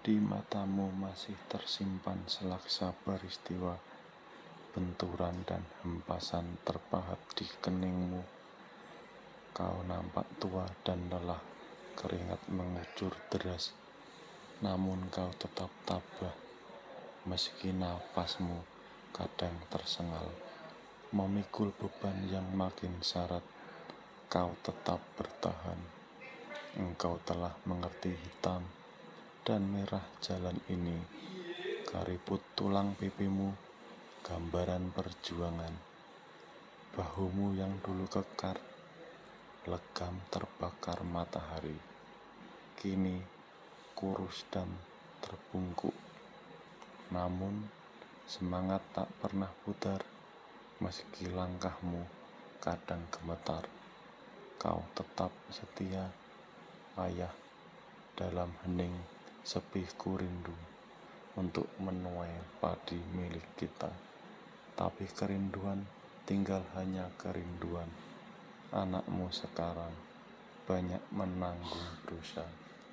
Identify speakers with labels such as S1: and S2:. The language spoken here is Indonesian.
S1: Di matamu masih tersimpan selaksa peristiwa benturan dan hempasan terpahat di keningmu. Kau nampak tua dan lelah, keringat mengucur deras, namun kau tetap tabah. Meski nafasmu kadang tersengal, memikul beban yang makin syarat, kau tetap bertahan. Engkau telah mengerti hitam dan merah jalan ini, kariput tulang pipimu, gambaran perjuangan. Bahumu yang dulu kekar, legam terbakar matahari, kini kurus dan terbungkuk. Namun, semangat tak pernah pudar, meski langkahmu kadang gemetar. Kau tetap setia, ayah, dalam hening sepi ku rindu untuk menuai padi milik kita. Tapi kerinduan tinggal hanya kerinduan. Anakmu sekarang banyak menanggung dosa.